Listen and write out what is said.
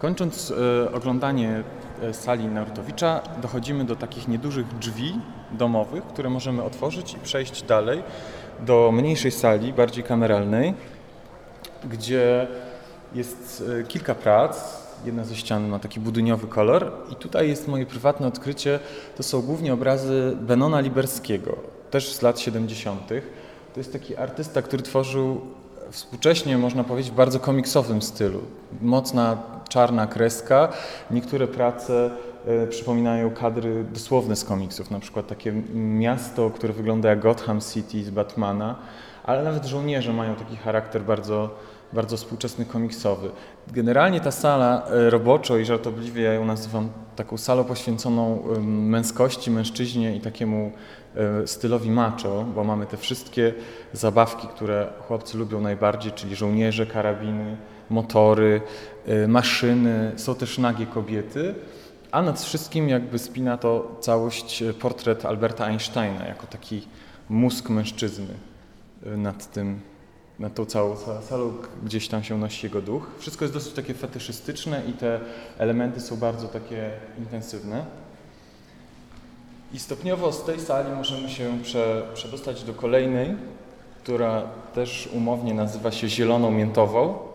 Kończąc e, oglądanie e, sali Narutowicza, dochodzimy do takich niedużych drzwi domowych, które możemy otworzyć i przejść dalej do mniejszej sali, bardziej kameralnej, gdzie jest e, kilka prac. Jedna ze ścian ma taki budyniowy kolor i tutaj jest moje prywatne odkrycie. To są głównie obrazy Benona Liberskiego, też z lat 70. To jest taki artysta, który tworzył współcześnie, można powiedzieć, w bardzo komiksowym stylu. Mocna czarna kreska. Niektóre prace e, przypominają kadry dosłowne z komiksów, na przykład takie miasto, które wygląda jak Gotham City z Batmana, ale nawet żołnierze mają taki charakter bardzo, bardzo współczesny komiksowy. Generalnie ta sala e, roboczo i żartobliwie ja ją nazywam taką salą poświęconą męskości, mężczyźnie i takiemu e, stylowi macho, bo mamy te wszystkie zabawki, które chłopcy lubią najbardziej, czyli żołnierze, karabiny, motory, e, maszyny, są też nagie kobiety, a nad wszystkim jakby spina to całość e, portret Alberta Einsteina jako taki mózg mężczyzny e, nad tym, nad tą całą sa- salą, gdzieś tam się nosi jego duch. Wszystko jest dosyć takie fetyszystyczne i te elementy są bardzo takie intensywne. I stopniowo z tej sali możemy się prze, przedostać do kolejnej, która też umownie nazywa się Zieloną Miętową.